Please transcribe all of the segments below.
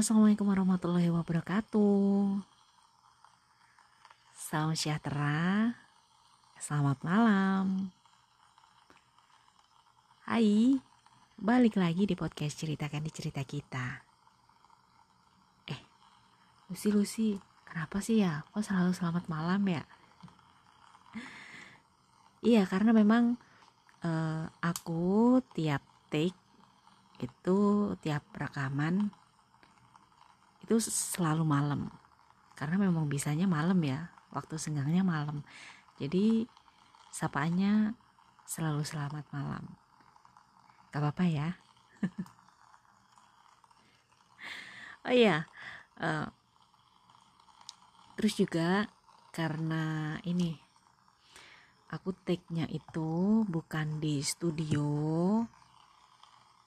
Assalamualaikum warahmatullahi wabarakatuh. Salam sejahtera. Selamat malam. Hai, balik lagi di podcast ceritakan di cerita kita. Eh, Lucy Lucy, kenapa sih ya? Kok selalu selamat malam ya? iya, karena memang uh, aku tiap take itu tiap rekaman itu selalu malam. Karena memang bisanya malam ya waktu senggangnya malam. Jadi sapaannya selalu selamat malam. Gak apa-apa ya. Oh iya uh, terus juga karena ini aku take-nya itu bukan di studio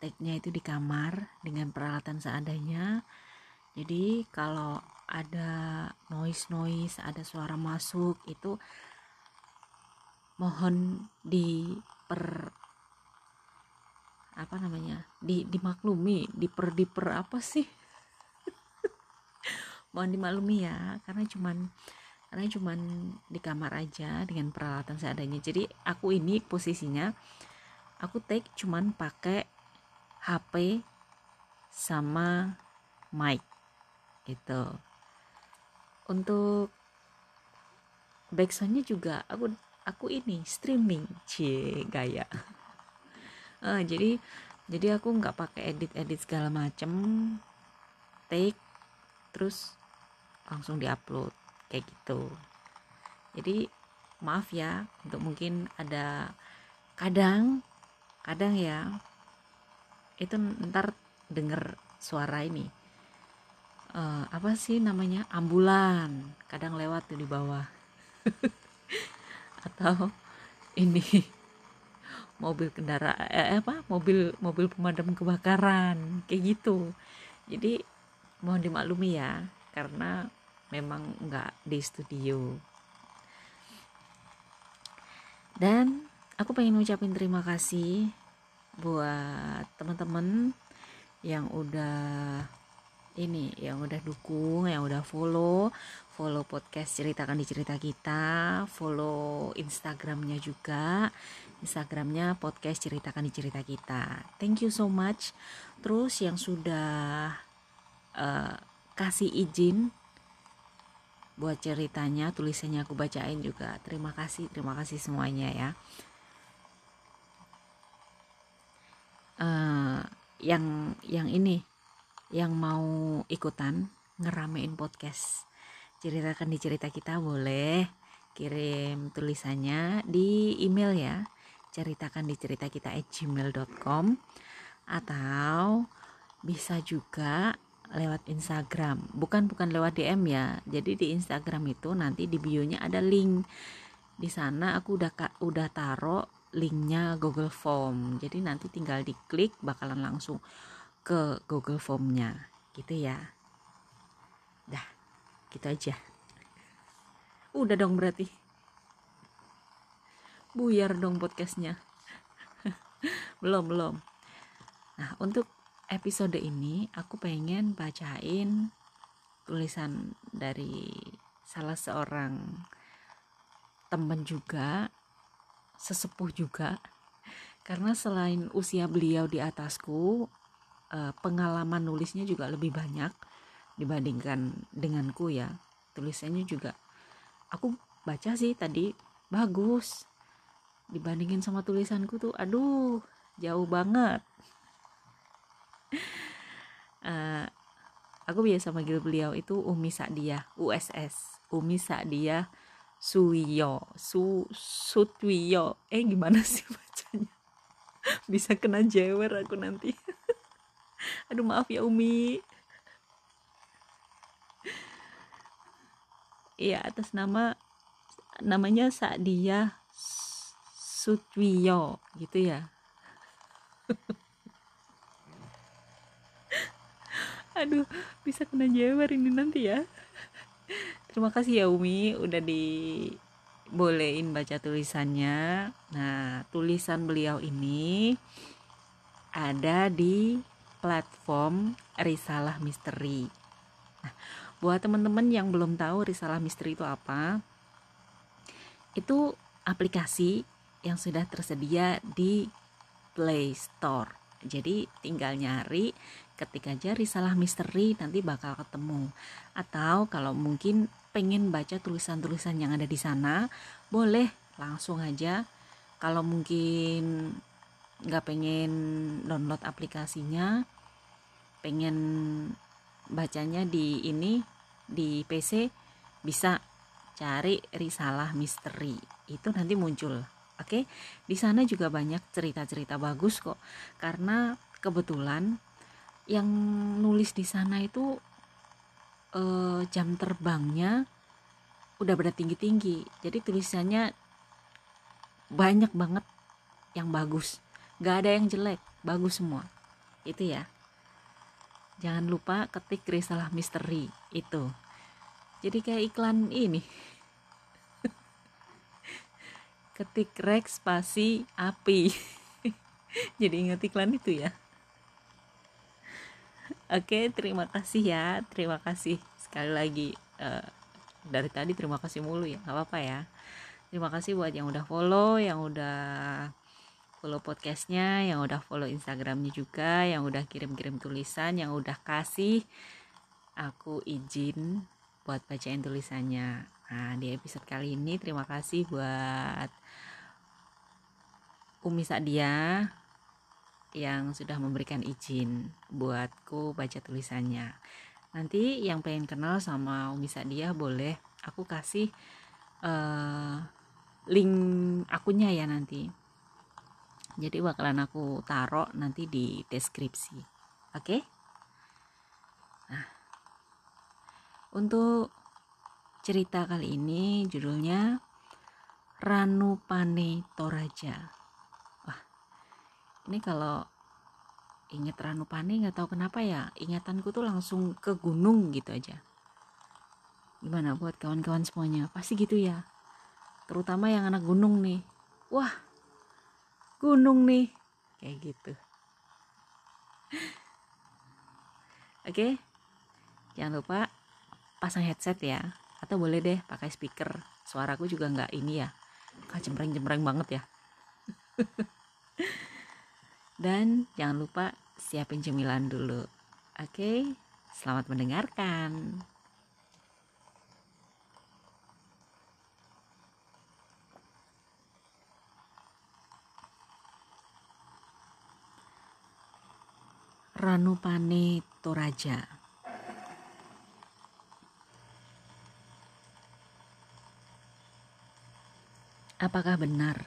take-nya itu di kamar dengan peralatan seadanya jadi kalau ada noise noise ada suara masuk itu mohon di per apa namanya di dimaklumi diper diper apa sih? Mohon dimaklumi ya karena cuman karena cuman di kamar aja dengan peralatan seadanya. Jadi aku ini posisinya aku take cuman pakai HP sama mic gitu. Untuk backsoundnya juga aku aku ini streaming cie gaya. Uh, jadi jadi aku nggak pakai edit edit segala macem take terus langsung diupload kayak gitu. Jadi maaf ya untuk mungkin ada kadang kadang ya itu ntar denger suara ini uh, apa sih namanya ambulan. Kadang lewat di bawah. Atau ini mobil kendaraan eh, apa mobil mobil pemadam kebakaran. Kayak gitu. Jadi mohon dimaklumi ya karena memang nggak di studio. Dan aku pengen ngucapin terima kasih buat teman-teman yang udah ini yang udah dukung yang udah follow. Follow podcast ceritakan di cerita kita. Follow instagramnya juga. Instagramnya podcast ceritakan di cerita kita. Thank you so much. Terus yang sudah uh, kasih izin buat ceritanya tulisannya aku bacain juga. Terima kasih terima kasih semuanya ya. Uh, yang yang ini yang mau ikutan ngeramein podcast. Ceritakan di cerita kita boleh kirim tulisannya di email ya. Ceritakan di cerita kita at gmail.com atau bisa juga lewat Instagram. Bukan bukan lewat DM ya. Jadi di Instagram itu nanti di bionya ada link. Di sana aku udah udah taruh linknya Google Form. Jadi nanti tinggal diklik bakalan langsung ke Google Formnya. Gitu ya. Dah gitu aja. Udah dong berarti. Buyar dong podcastnya. Belum belum. Nah untuk episode ini aku pengen bacain tulisan dari salah seorang teman juga sesepuh juga. Karena selain usia beliau di atasku uh, pengalaman nulisnya juga lebih banyak dibandingkan denganku ya. Tulisannya juga aku baca sih tadi bagus. Dibandingin sama tulisanku tuh aduh jauh banget. Uh, aku biasa manggil beliau itu Umi Sadia USS Umi Sadia Suyo Su Sutwiyo. Eh gimana sih bacanya? Bisa kena jewer aku nanti aduh maaf ya Umi. Iya atas nama namanya Sadia Sutwiyo gitu ya. Aduh bisa kena jewer ini nanti ya. Terima kasih ya Umi udah dibolehin baca tulisannya. Nah tulisan beliau ini ada di platform Risalah Misteri. Nah, buat teman-teman yang belum tahu Risalah Misteri itu apa, itu aplikasi yang sudah tersedia di Play Store. Jadi tinggal nyari ketik aja risalah misteri nanti bakal ketemu. Atau kalau mungkin pengen baca tulisan-tulisan yang ada di sana, boleh langsung aja. Kalau mungkin nggak pengen download aplikasinya, pengen bacanya di ini di PC bisa cari risalah misteri itu nanti muncul Oke, di sana juga banyak cerita-cerita bagus kok. Karena kebetulan yang nulis di sana itu eh, jam terbangnya udah pada tinggi-tinggi. Jadi tulisannya banyak banget yang bagus. Gak ada yang jelek, bagus semua. Itu ya. Jangan lupa ketik risalah misteri itu. Jadi kayak iklan ini. Ketik Rex spasi api. Jadi ingat iklan itu ya. Oke terima kasih ya. Terima kasih sekali lagi. Uh, dari tadi terima kasih mulu ya. Nggak apa-apa ya. Terima kasih buat yang udah follow yang udah follow podcastnya yang udah follow instagramnya juga yang udah kirim-kirim tulisan yang udah kasih aku izin buat bacain tulisannya Nah, di episode kali ini terima kasih buat Umi Sadia yang sudah memberikan izin buatku baca tulisannya. Nanti yang pengen kenal sama Umi Sadia boleh aku kasih uh, link akunnya ya nanti. Jadi bakalan aku taruh nanti di deskripsi. Oke? Okay? Nah, untuk Cerita kali ini judulnya Ranu Pane Toraja. Wah, ini kalau inget Ranu Pane nggak tahu kenapa ya, ingatanku tuh langsung ke gunung gitu aja. Gimana buat kawan-kawan semuanya? Pasti gitu ya. Terutama yang anak gunung nih. Wah, gunung nih. Kayak gitu. Oke, jangan lupa pasang headset ya. Atau boleh deh pakai speaker. Suaraku juga nggak ini ya. Nggak cempreng-cempreng banget ya. Dan jangan lupa siapin cemilan dulu. Oke? Selamat mendengarkan Ranupane Toraja Apakah benar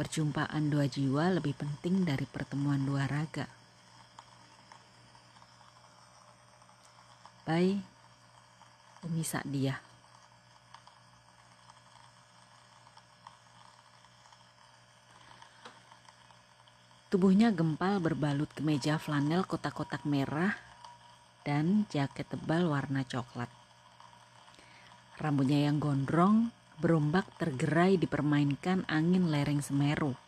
perjumpaan dua jiwa lebih penting dari pertemuan dua raga? By Umi Sa'diyah Tubuhnya gempal berbalut kemeja flanel kotak-kotak merah dan jaket tebal warna coklat. Rambutnya yang gondrong berombak tergerai dipermainkan angin lereng Semeru.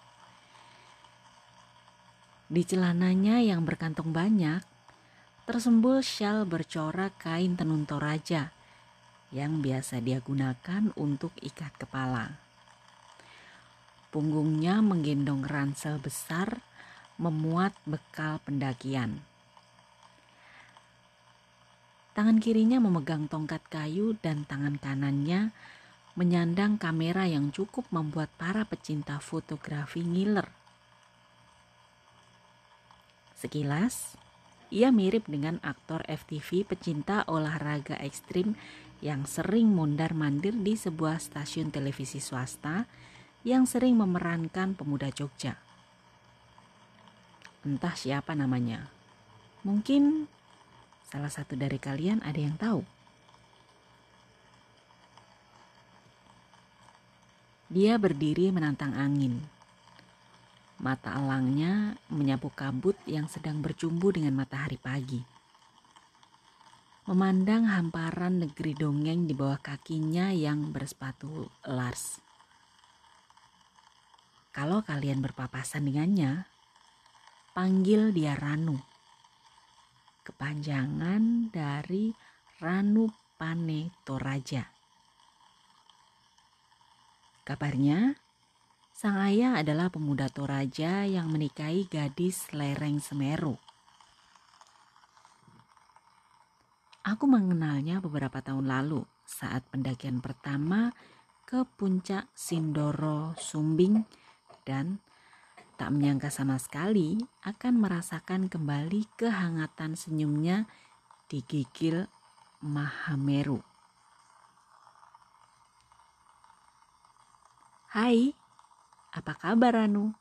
Di celananya yang berkantong banyak, tersembul syal bercorak kain tenun toraja yang biasa dia gunakan untuk ikat kepala. Punggungnya menggendong ransel besar memuat bekal pendakian. Tangan kirinya memegang tongkat kayu dan tangan kanannya menyandang kamera yang cukup membuat para pecinta fotografi ngiler. Sekilas, ia mirip dengan aktor FTV pecinta olahraga ekstrim yang sering mondar-mandir di sebuah stasiun televisi swasta yang sering memerankan pemuda Jogja. Entah siapa namanya. Mungkin salah satu dari kalian ada yang tahu. Dia berdiri menantang angin. Mata elangnya menyapu kabut yang sedang bercumbu dengan matahari pagi. Memandang hamparan negeri dongeng di bawah kakinya yang bersepatu Lars. Kalau kalian berpapasan dengannya, panggil dia Ranu. kepanjangan dari Ranupane Toraja. Kabarnya, sang ayah adalah pemuda Toraja yang menikahi gadis lereng Semeru. Aku mengenalnya beberapa tahun lalu saat pendakian pertama ke puncak Sindoro Sumbing dan tak menyangka sama sekali akan merasakan kembali kehangatan senyumnya di gigil Mahameru. Hai, apa kabar Anu?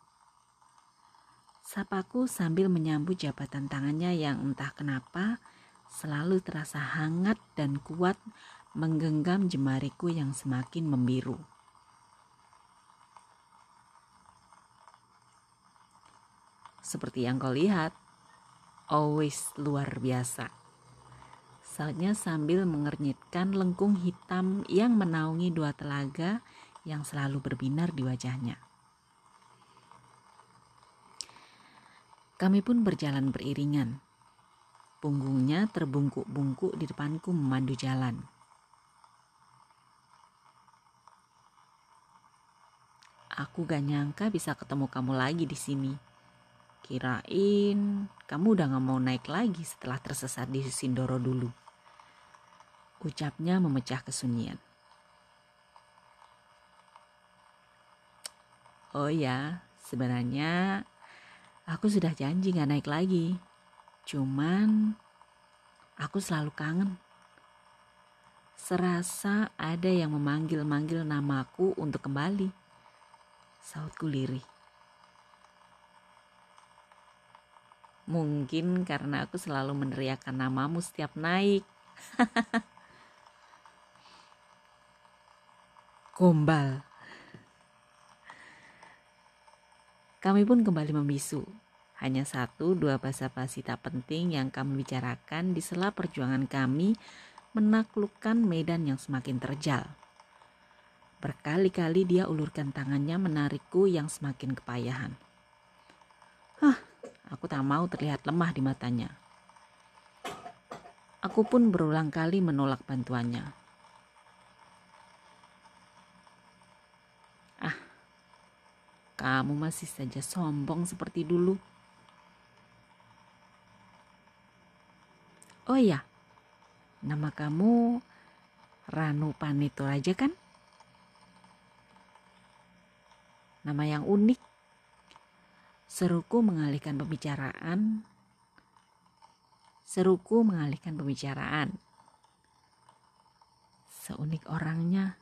Sapaku sambil menyambut jabatan tangannya yang entah kenapa selalu terasa hangat dan kuat menggenggam jemariku yang semakin membiru. Seperti yang kau lihat, always luar biasa. Sautnya sambil mengernyitkan lengkung hitam yang menaungi dua telaga yang selalu berbinar di wajahnya. Kami pun berjalan beriringan. Punggungnya terbungkuk-bungkuk di depanku memandu jalan. Aku gak nyangka bisa ketemu kamu lagi di sini. Kirain kamu udah gak mau naik lagi setelah tersesat di Sindoro dulu. Ucapnya memecah kesunyian. Oh ya, sebenarnya aku sudah janji gak naik lagi. Cuman aku selalu kangen. Serasa ada yang memanggil-manggil namaku untuk kembali sautku lirih. Mungkin karena aku selalu meneriakan namamu setiap naik. Gombal. Kami pun kembali membisu. Hanya satu dua bahasa basi tak penting yang kami bicarakan di sela perjuangan kami menaklukkan medan yang semakin terjal. Berkali-kali dia ulurkan tangannya menarikku yang semakin kepayahan. Hah, aku tak mau terlihat lemah di matanya. Aku pun berulang kali menolak bantuannya. Ah, kamu masih saja sombong seperti dulu. Oh iya, nama kamu Ranu Panito aja kan? nama yang unik. Seruku mengalihkan pembicaraan. Seruku mengalihkan pembicaraan. Seunik orangnya,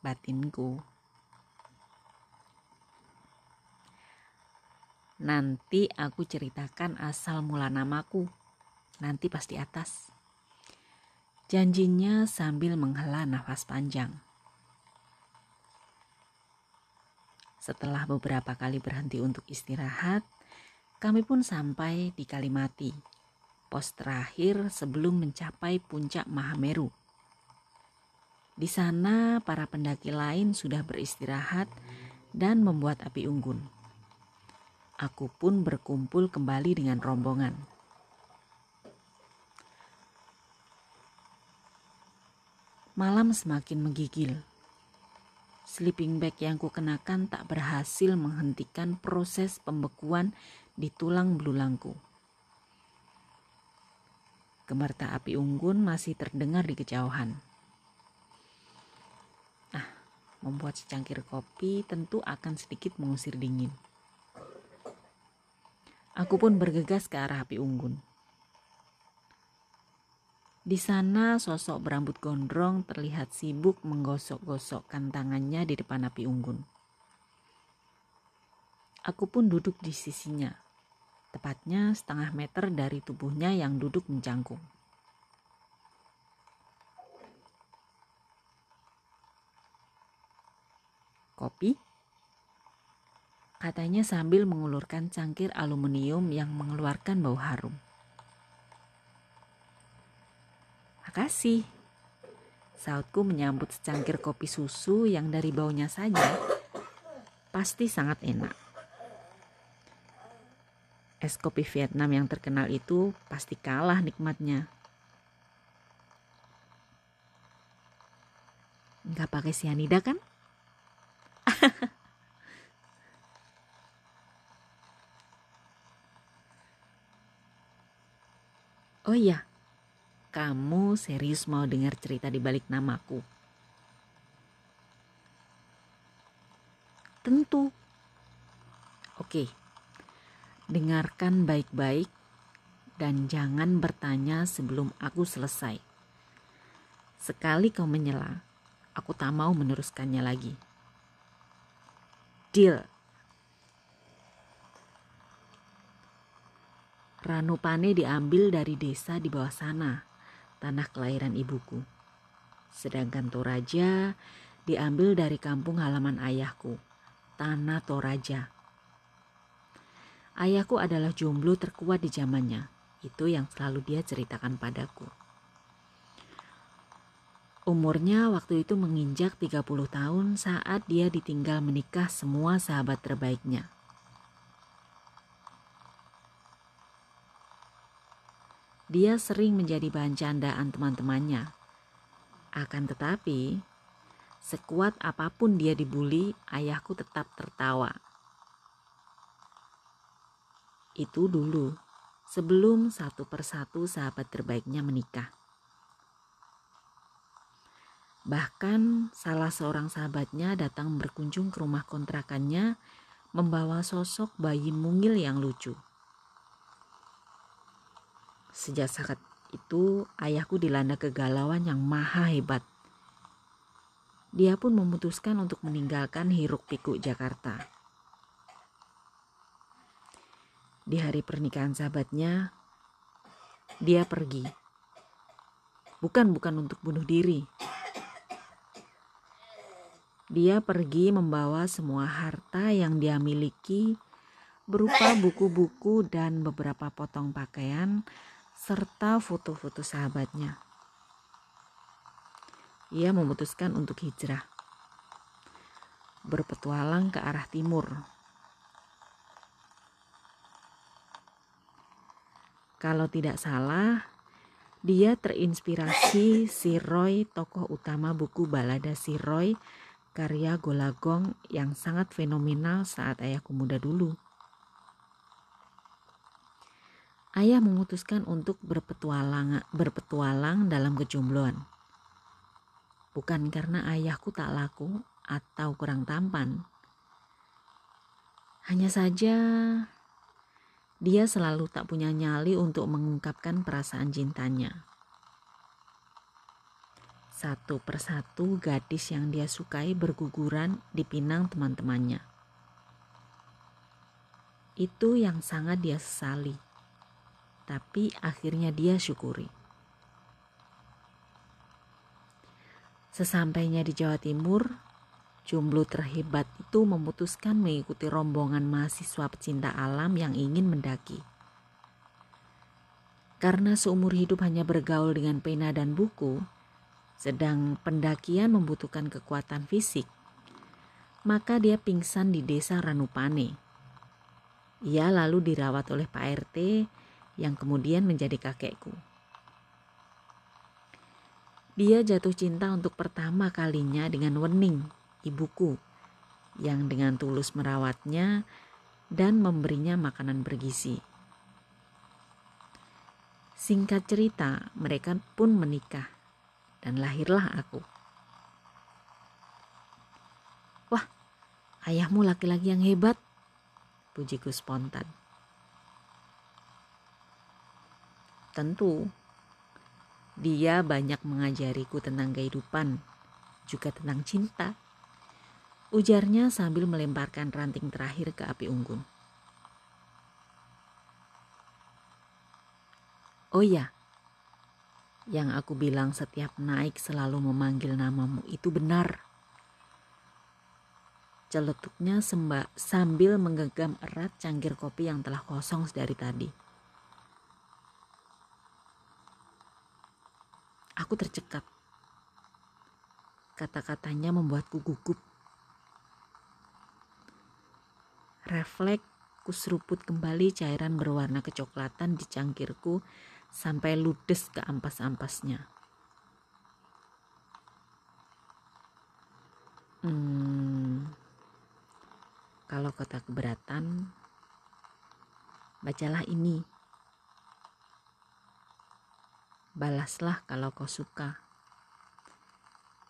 batinku. Nanti aku ceritakan asal mula namaku. Nanti pasti atas. Janjinya sambil menghela nafas panjang. Setelah beberapa kali berhenti untuk istirahat, kami pun sampai di Kalimati, pos terakhir sebelum mencapai puncak Mahameru. Di sana, para pendaki lain sudah beristirahat dan membuat api unggun. Aku pun berkumpul kembali dengan rombongan. Malam semakin menggigil Sleeping bag yang kukenakan tak berhasil menghentikan proses pembekuan di tulang belulangku. Gemerta api unggun masih terdengar di kejauhan. Ah, membuat secangkir kopi tentu akan sedikit mengusir dingin. Aku pun bergegas ke arah api unggun. Di sana sosok berambut gondrong terlihat sibuk menggosok-gosokkan tangannya di depan api unggun. Aku pun duduk di sisinya, tepatnya setengah meter dari tubuhnya yang duduk mencangkung. Kopi? Katanya sambil mengulurkan cangkir aluminium yang mengeluarkan bau harum. Kasih. Sautku menyambut secangkir kopi susu yang dari baunya saja pasti sangat enak. Es kopi Vietnam yang terkenal itu pasti kalah nikmatnya. Nggak pakai sianida kan? oh iya, kamu serius mau dengar cerita di balik namaku? Tentu. Oke, dengarkan baik-baik dan jangan bertanya sebelum aku selesai. Sekali kau menyela, aku tak mau meneruskannya lagi. Deal. Ranupane diambil dari desa di bawah sana tanah kelahiran ibuku. Sedangkan Toraja diambil dari kampung halaman ayahku, tanah Toraja. Ayahku adalah jomblo terkuat di zamannya. Itu yang selalu dia ceritakan padaku. Umurnya waktu itu menginjak 30 tahun saat dia ditinggal menikah semua sahabat terbaiknya. Dia sering menjadi bahan candaan teman-temannya. Akan tetapi, sekuat apa pun dia dibully, ayahku tetap tertawa. Itu dulu, sebelum satu persatu sahabat terbaiknya menikah. Bahkan salah seorang sahabatnya datang berkunjung ke rumah kontrakannya membawa sosok bayi mungil yang lucu. Sejak saat itu ayahku dilanda kegalauan yang maha hebat. Dia pun memutuskan untuk meninggalkan hiruk pikuk Jakarta. Di hari pernikahan sahabatnya, dia pergi. Bukan bukan untuk bunuh diri. Dia pergi membawa semua harta yang dia miliki berupa buku-buku dan beberapa potong pakaian serta foto-foto sahabatnya. Ia memutuskan untuk hijrah, berpetualang ke arah timur. Kalau tidak salah, dia terinspirasi si Roy, tokoh utama buku balada si Roy, karya Golagong yang sangat fenomenal saat ayahku muda dulu. Ayah memutuskan untuk berpetualang, berpetualang dalam kejombloan. Bukan karena ayahku tak laku atau kurang tampan. Hanya saja dia selalu tak punya nyali untuk mengungkapkan perasaan cintanya. Satu persatu gadis yang dia sukai berguguran dipinang teman-temannya. Itu yang sangat dia sesali tapi akhirnya dia syukuri. Sesampainya di Jawa Timur, jomblo terhebat itu memutuskan mengikuti rombongan mahasiswa pecinta alam yang ingin mendaki. Karena seumur hidup hanya bergaul dengan pena dan buku, sedang pendakian membutuhkan kekuatan fisik, maka dia pingsan di desa Ranupane. Ia lalu dirawat oleh Pak RT yang kemudian menjadi kakekku. Dia jatuh cinta untuk pertama kalinya dengan Wening, ibuku, yang dengan tulus merawatnya dan memberinya makanan bergizi. Singkat cerita, mereka pun menikah dan lahirlah aku. Wah, ayahmu laki-laki yang hebat, pujiku spontan. Tentu, dia banyak mengajariku tentang kehidupan, juga tentang cinta. Ujarnya sambil melemparkan ranting terakhir ke api unggun. Oh ya, yang aku bilang setiap naik selalu memanggil namamu itu benar. Celetuknya sembah sambil menggenggam erat cangkir kopi yang telah kosong dari tadi. Aku tercekat. Kata-katanya membuatku gugup. Refleks kuseruput kembali cairan berwarna kecoklatan di cangkirku sampai ludes ke ampas-ampasnya. Hmm, kalau kota keberatan, bacalah ini. Balaslah kalau kau suka.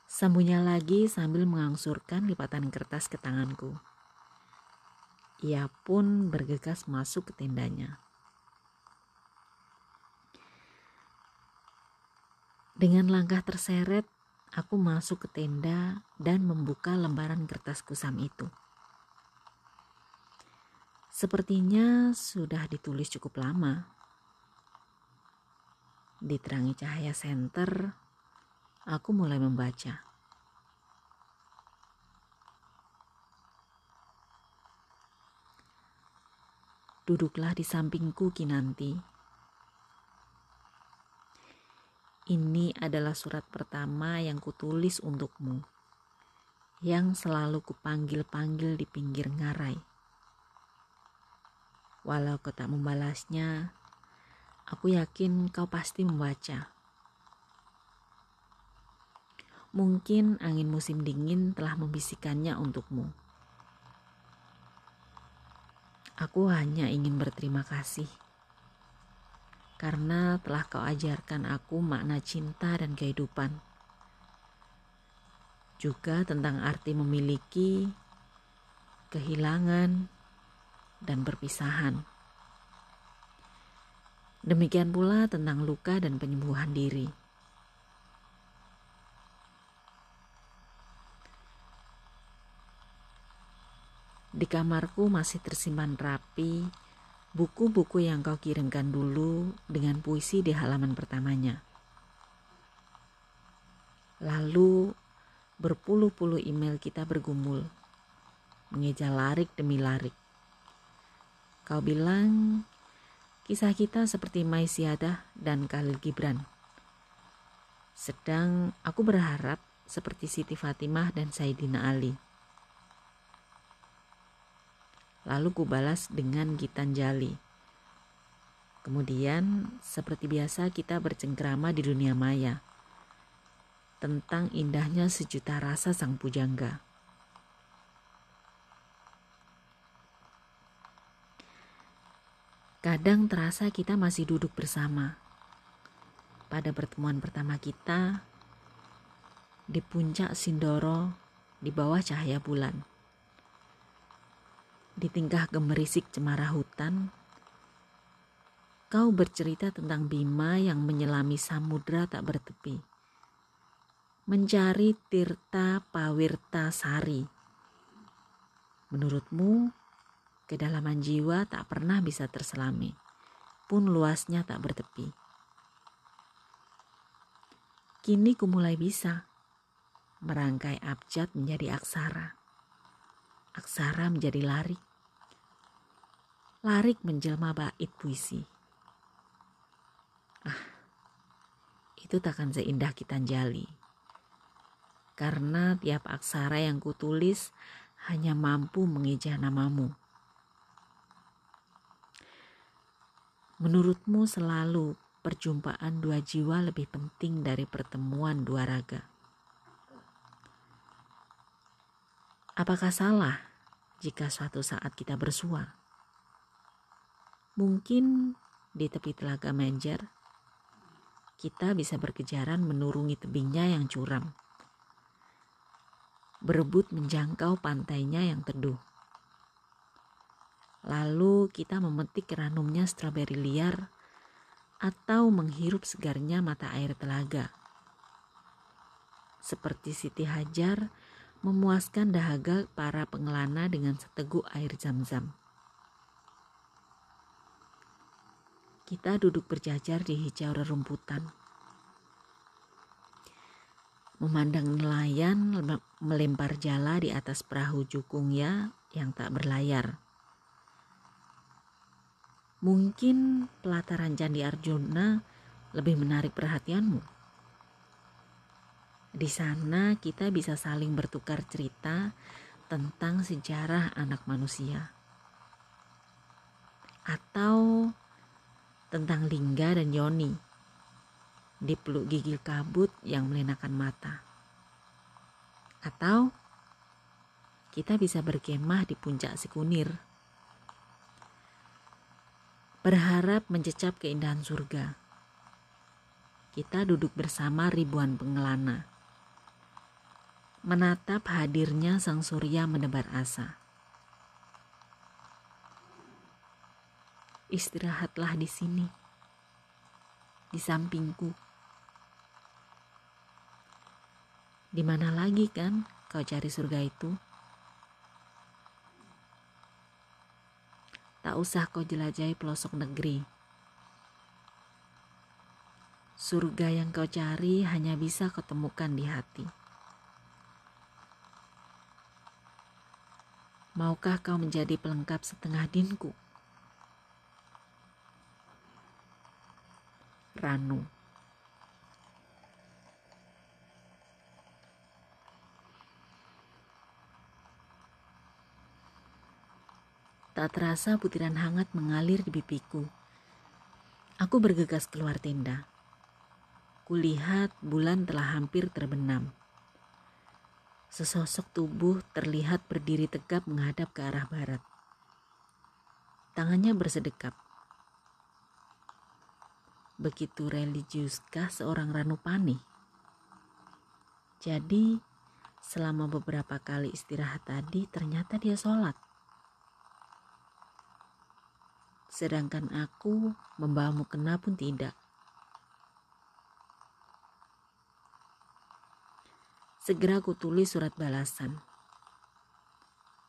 Sambungnya lagi sambil mengangsurkan lipatan kertas ke tanganku. Ia pun bergegas masuk ke tendanya. Dengan langkah terseret, aku masuk ke tenda dan membuka lembaran kertas kusam itu. Sepertinya sudah ditulis cukup lama. Diterangi cahaya senter, aku mulai membaca. Duduklah di sampingku Kinanti. Ini adalah surat pertama yang kutulis untukmu, yang selalu kupanggil-panggil di pinggir ngarai Walau kau tak membalasnya, aku yakin kau pasti membaca. Mungkin angin musim dingin telah membisikkannya untukmu. Aku hanya ingin berterima kasih karena telah kau ajarkan aku makna cinta dan kehidupan. Juga tentang arti memiliki, kehilangan, dan perpisahan. Demikian pula tentang luka dan penyembuhan diri. Di kamarku masih tersimpan rapi buku-buku yang kau kirimkan dulu dengan puisi di halaman pertamanya. Lalu berpuluh-puluh email kita bergumul, mengeja larik demi larik. Kau bilang kisah kita seperti Maisiadah dan Khalil Gibran. Sedang aku berharap seperti Siti Fatimah dan Saidina Ali. Lalu ku balas dengan Gitanjali. Kemudian, seperti biasa kita bercengkrama di dunia maya tentang indahnya sejuta rasa sang pujangga. Kadang terasa kita masih duduk bersama. Pada pertemuan pertama kita di puncak Sindoro di bawah cahaya bulan. Di tingkah gemerisik cemara hutan, kau bercerita tentang Bima yang menyelami samudra tak bertepi. Mencari Tirta Pawirta Sari. Menurutmu, Kedalaman jiwa tak pernah bisa terselami, pun luasnya tak bertepi. Kini ku mulai bisa merangkai abjad menjadi aksara. Aksara menjadi larik. Larik menjelma bait puisi. Ah, itu takkan seindah Kitanjali. Karena tiap aksara yang kutulis hanya mampu mengeja namamu. Menurutmu selalu perjumpaan dua jiwa lebih penting dari pertemuan dua raga? Apakah salah jika suatu saat kita bersua? Mungkin di tepi telaga Menjer, kita bisa berkejaran menurungi tebingnya yang curam. Berebut menjangkau pantainya yang teduh Lalu kita memetik ranumnya stroberi liar atau menghirup segarnya mata air telaga. Seperti Siti Hajar memuaskan dahaga para pengelana dengan seteguk air zam-zam. Kita duduk berjajar di hijau rerumputan. Memandang nelayan melempar jala di atas perahu jukungnya yang tak berlayar Mungkin pelataran Candi Arjuna lebih menarik perhatianmu. Di sana kita bisa saling bertukar cerita tentang sejarah anak manusia. atau tentang Lingga dan Yoni di peluk gigil kabut yang melenakan mata. Atau kita bisa berkemah di puncak Sikunir. Berharap mencecap keindahan surga. Kita duduk bersama ribuan pengelana. Menatap hadirnya sang surya menebar asa. Istirahatlah di sini, di sampingku. Di mana lagi kan kau cari surga itu? Tak usah kau jelajahi pelosok negeri. Surga yang kau cari hanya bisa kau temukan di hati. Maukah kau menjadi pelengkap setengah dinku? Ranu Tak terasa butiran hangat mengalir di pipiku. Aku bergegas keluar tenda. Kulihat bulan telah hampir terbenam. Sesosok tubuh terlihat berdiri tegap menghadap ke arah barat. Tangannya bersedekap. Begitu religiuskah seorang Ranupani? Jadi, selama beberapa kali istirahat tadi, ternyata dia sholat. Sedangkan aku membawamu kena pun tidak. Segera ku tulis surat balasan.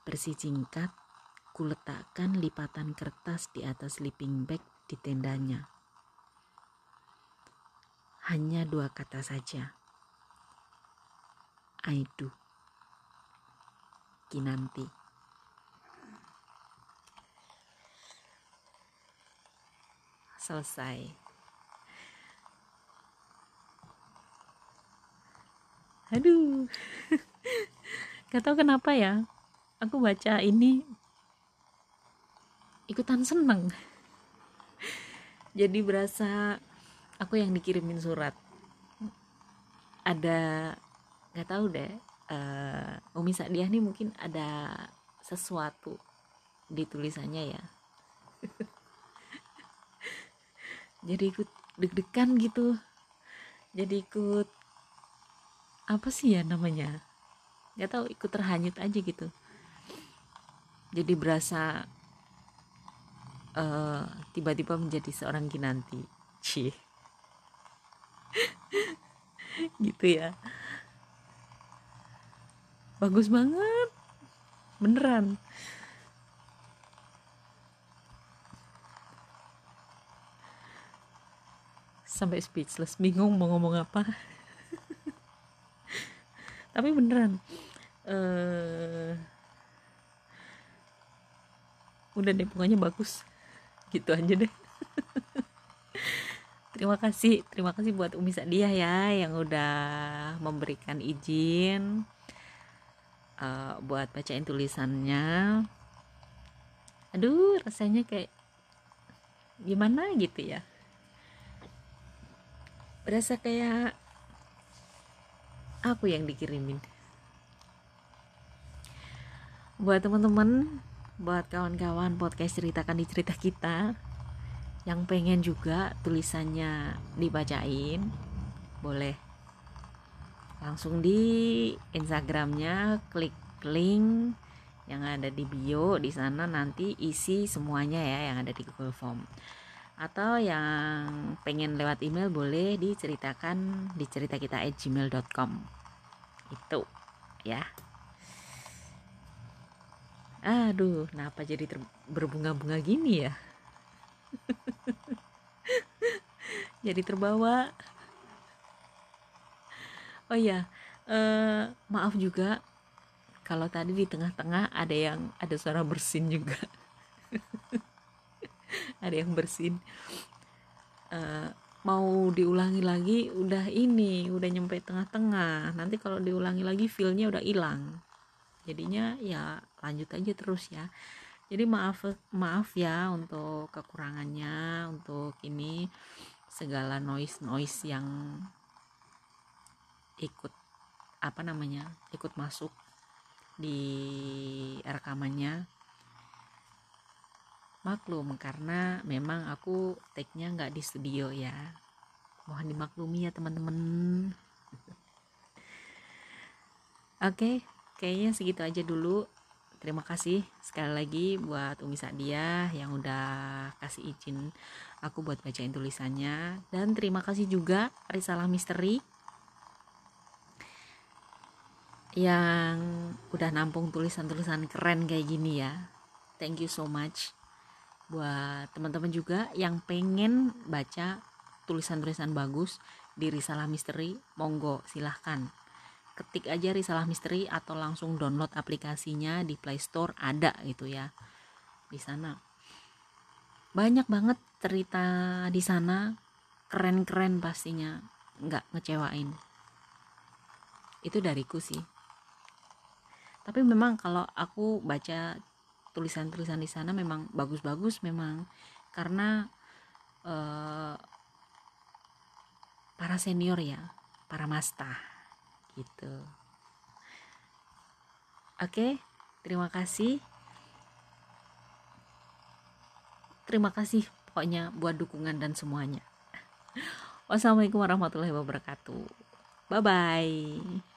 Bersih singkat, ku letakkan lipatan kertas di atas sleeping bag di tendanya. Hanya dua kata saja. I do. Kinanti. Selesai. Aduh, gak tau kenapa ya, aku baca ini ikutan seneng. Jadi berasa aku yang dikirimin surat. Ada gak tahu deh, uh, Umi Sadiah nih mungkin ada sesuatu di tulisannya ya. Jadi ikut deg-degan gitu. Jadi ikut apa sih ya namanya? Nggak tahu ikut terhanyut aja gitu. Jadi berasa uh, tiba-tiba menjadi seorang kinanti cie. Gitu ya. Bagus banget. Beneran sampai speechless. Bingung mau ngomong apa. Tapi beneran uh, udah deh pokoknya bagus. Gitu aja deh. Terima kasih terima kasih buat Umi Sadia ya yang udah memberikan izin uh, buat bacain tulisannya. Aduh rasanya kayak gimana gitu ya berasa kayak aku yang dikirimin? Buat teman-teman buat kawan-kawan podcast ceritakan di cerita kita yang pengen juga tulisannya dibacain boleh langsung di Instagramnya klik link yang ada di bio di sana nanti isi semuanya ya yang ada di Google Form atau yang pengen lewat email boleh diceritakan di cerita kita at gmail.com itu ya. Aduh kenapa jadi berbunga-bunga gini ya? Jadi terbawa. Oh ya uh, maaf juga kalau tadi di tengah-tengah ada yang ada suara bersin juga ada yang bersin. Uh, mau diulangi lagi udah ini udah nyampe tengah-tengah. Nanti kalau diulangi lagi feelnya udah hilang. Jadinya ya lanjut aja terus ya. Jadi maaf maaf ya untuk kekurangannya untuk ini segala noise noise yang ikut apa namanya ikut masuk di rekamannya maklum karena memang aku take-nya nggak di studio ya. Mohon dimaklumi ya teman-teman. Oke okay, kayaknya segitu aja dulu. Terima kasih sekali lagi buat Umi Sadia yang udah kasih izin aku buat bacain tulisannya. Dan terima kasih juga Risalah Misteri yang udah nampung tulisan-tulisan keren kayak gini ya. Thank you so much buat teman-teman juga yang pengen baca tulisan-tulisan bagus di Risalah Misteri, monggo silahkan. Ketik aja Risalah Misteri atau langsung download aplikasinya di Play Store ada gitu ya di sana. Banyak banget cerita di sana keren-keren pastinya nggak ngecewain. Itu dariku sih. Tapi memang kalau aku baca tulisan-tulisan di sana memang bagus-bagus memang. Karena uh, para senior ya para masta gitu. Oke terima kasih. Terima kasih pokoknya buat dukungan dan semuanya. Wassalamualaikum warahmatullahi wabarakatuh. Bye bye